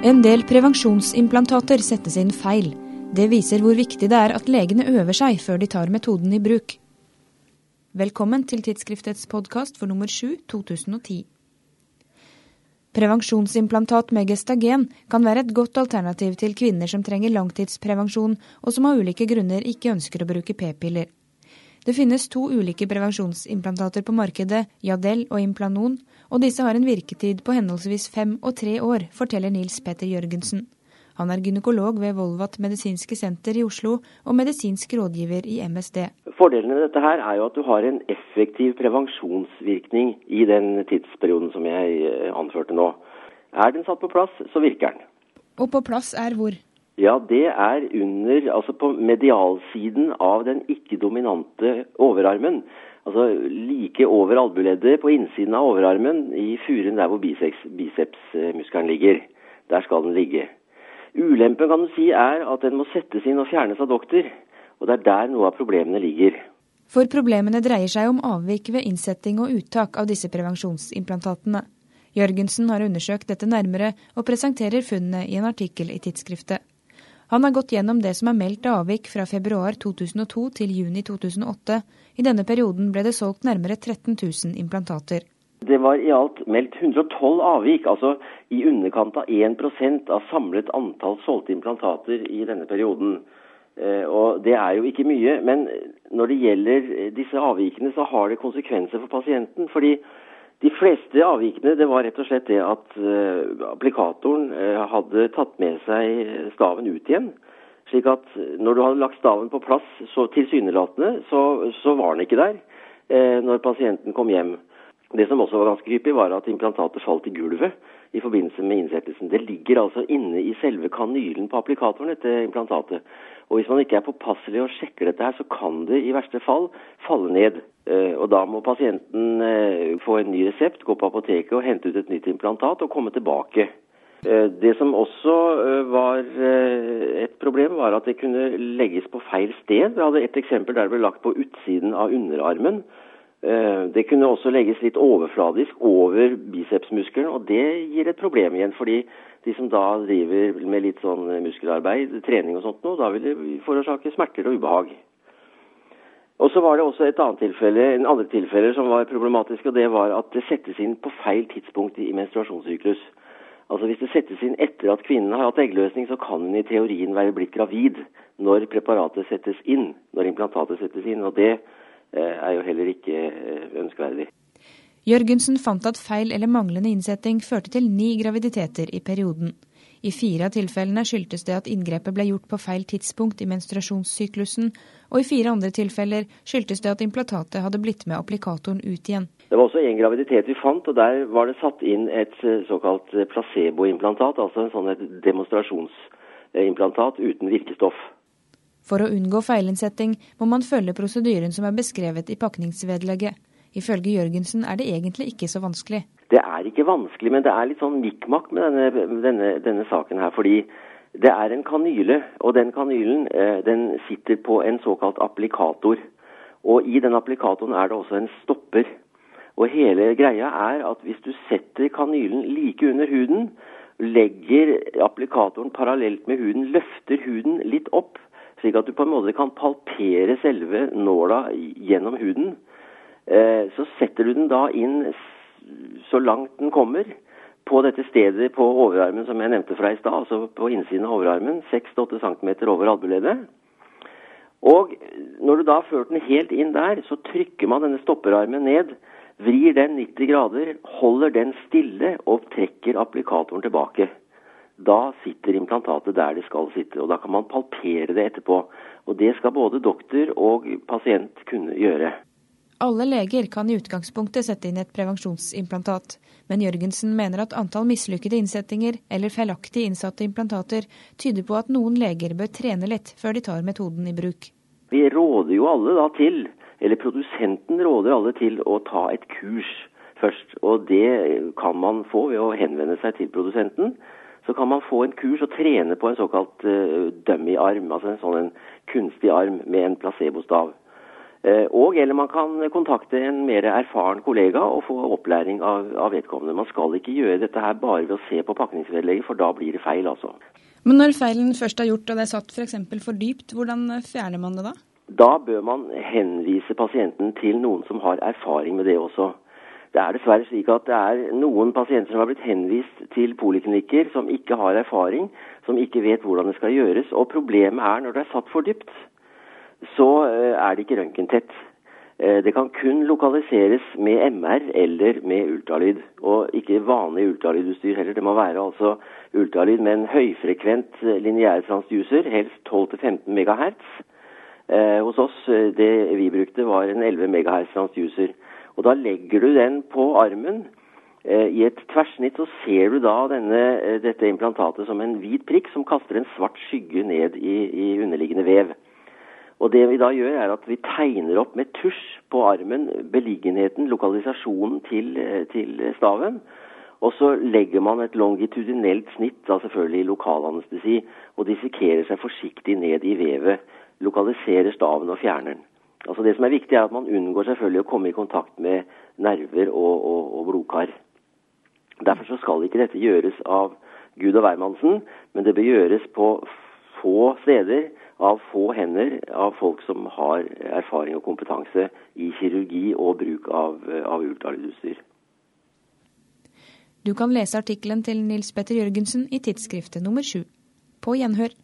En del prevensjonsimplantater settes inn feil. Det viser hvor viktig det er at legene øver seg før de tar metoden i bruk. Velkommen til tidsskriftets podkast for nummer 7 2010. Prevensjonsimplantat med gestagen kan være et godt alternativ til kvinner som trenger langtidsprevensjon, og som av ulike grunner ikke ønsker å bruke p-piller. Det finnes to ulike prevensjonsimplantater på markedet, Jadel og Implanon, og disse har en virketid på henholdsvis fem og tre år, forteller Nils Petter Jørgensen. Han er gynekolog ved Volvat medisinske senter i Oslo og medisinsk rådgiver i MSD. Fordelen med dette her er jo at du har en effektiv prevensjonsvirkning i den tidsperioden som jeg eh, anførte nå. Er den satt på plass, så virker den. Og på plass er hvor? Ja, det er under, altså på medialsiden av den ikke-dominante overarmen. Altså like over albueleddet på innsiden av overarmen i furen der hvor bicepsmuskelen ligger. Der skal den ligge. Ulempen kan du si er at den må settes inn og fjernes av doktor. Og det er der noe av problemene ligger. For problemene dreier seg om avvik ved innsetting og uttak av disse prevensjonsimplantatene. Jørgensen har undersøkt dette nærmere og presenterer funnene i en artikkel i tidsskriftet. Han har gått gjennom det som er meldt avvik fra februar 2002 til juni 2008. I denne perioden ble det solgt nærmere 13 000 implantater. Det var i alt meldt 112 avvik, altså i underkant av 1 av samlet antall solgte implantater i denne perioden. Eh, og Det er jo ikke mye, men når det gjelder disse avvikene, så har det konsekvenser for pasienten. fordi de fleste avvikene det var rett og slett det at uh, applikatoren uh, hadde tatt med seg staven ut igjen. Slik at når du hadde lagt staven på plass så tilsynelatende, så, så var den ikke der uh, når pasienten kom hjem. Det som også var ganske hyppig, var at implantatet falt i gulvet i forbindelse med innsettelsen. Det ligger altså inne i selve kanylen på applikatoren, dette implantatet. Og hvis man ikke er påpasselig og sjekker dette her, så kan det i verste fall falle ned. Eh, og da må pasienten eh, få en ny resept, gå på apoteket og hente ut et nytt implantat og komme tilbake. Eh, det som også var et problem, var at det kunne legges på feil sted. Vi hadde et eksempel der det ble lagt på utsiden av underarmen. Det kunne også legges litt overfladisk over bicepsmuskelen, og det gir et problem igjen. fordi de som da driver med litt sånn muskelarbeid, trening og sånt da vil det forårsake smerter og ubehag. Og så var det også et annet tilfelle, en andre tilfeller som var problematisk, og det var at det settes inn på feil tidspunkt i menstruasjonssyklus. Altså Hvis det settes inn etter at kvinnen har hatt eggløsning, så kan hun i teorien være blitt gravid når preparatet settes inn, når implantatet settes inn. Og det eh, er jo heller ikke eh, ønskverdig. Jørgensen fant at feil eller manglende innsetting førte til ni graviditeter i perioden. I fire av tilfellene skyldtes det at inngrepet ble gjort på feil tidspunkt i menstruasjonssyklusen, og i fire andre tilfeller skyldtes det at implantatet hadde blitt med applikatoren ut igjen. Det var også en graviditet vi fant, og der var det satt inn et eh, såkalt eh, placeboimplantat, altså en sånn et demonstrasjonsimplantat uten virkestoff. For å unngå feilinnsetting må man følge prosedyren som er beskrevet i pakningsvedlegget. Ifølge Jørgensen er det egentlig ikke så vanskelig. Det er ikke vanskelig, men det er litt sånn mikk-makk med denne, denne, denne, saken her. Fordi det er en kanyle, og den kanylen eh, den sitter på en såkalt applikator. Og i den applikatoren er det også en stopper. Og hele greia er at hvis du setter kanylen like under huden, legger applikatoren parallelt med huden, løfter huden litt opp, slik at du på en måte kan palpere selve nåla gjennom huden, eh, så setter du den da inn så langt den kommer på dette stedet på overarmen som jeg nevnte fra i stad, altså på innsiden av overarmen, 6-8 cm over albueleddet. Og når du da har ført den helt inn der, så trykker man denne stopperarmen ned, vrir den 90 grader, holder den stille og trekker applikatoren tilbake. Da sitter implantatet der det skal sitte, og da kan man palpere det etterpå. Og det skal både doktor og pasient kunne gjøre. Alle leger kan i utgangspunktet sette inn et prevensjonsimplantat, men Jørgensen mener at antall mislykkede innsettinger eller feilaktig innsatte implantater tyder på at noen leger bør trene litt før de tar metoden i bruk. Vi råder jo alle da til, eller produsenten råder alle til å ta et kurs først. Og det kan man få ved å henvende seg til produsenten. Så kan man få en kurs og trene på en såkalt uh, dummy-arm, altså en sånn en kunstig arm med en placebostav. Uh, og eller man kan kontakte en mer erfaren kollega og få opplæring av, av, vedkommende. Man skal ikke gjøre dette her bare ved å se på pakningsvedlegget, for da blir det feil, altså. Men når feilen først er gjort og det er satt f.eks. For, for dypt, hvordan fjerner man det da? Da bør man henvise pasienten til noen som har erfaring med det også. Det er dessverre slik at det er noen pasienter som har blitt henvist til poliklinikker som ikke har erfaring, som ikke vet hvordan det skal gjøres. Og problemet er når det er satt for dypt så eh, er det ikke røntgentett. Eh, det kan kun lokaliseres med MR eller med ultralyd, og ikke vanlig ultralydutstyr heller. Det må være altså ultralyd med en høyfrekvent eh, lineær transducer, helst 12-15 MHz. hos oss, det vi brukte, var en 11 MHz transducer. Og da legger du den på armen. I et tverrsnitt så ser du da denne, dette implantatet som en hvit prikk som kaster en svart skygge ned i, i underliggende vev. Og det vi da gjør, er at vi tegner opp med tusj på armen beliggenheten, lokalisasjonen til, eh, til staven. Og så legger man et longitudinelt snitt, da selvfølgelig i lokalanestesi, og dissekerer seg forsiktig ned i vevet. Lokaliserer staven og fjerner den. Altså Det som er viktig, er at man unngår selvfølgelig å komme i kontakt med nerver og, og, og blodkar. Derfor så skal ikke dette gjøres av Gud og hvermannsen, men det bør gjøres på få steder av få hender av folk som har erfaring og kompetanse i kirurgi og bruk av, av ultralydutstyr. Du kan lese artikkelen til Nils Petter Jørgensen i tidsskriftet nummer sju. På gjenhør.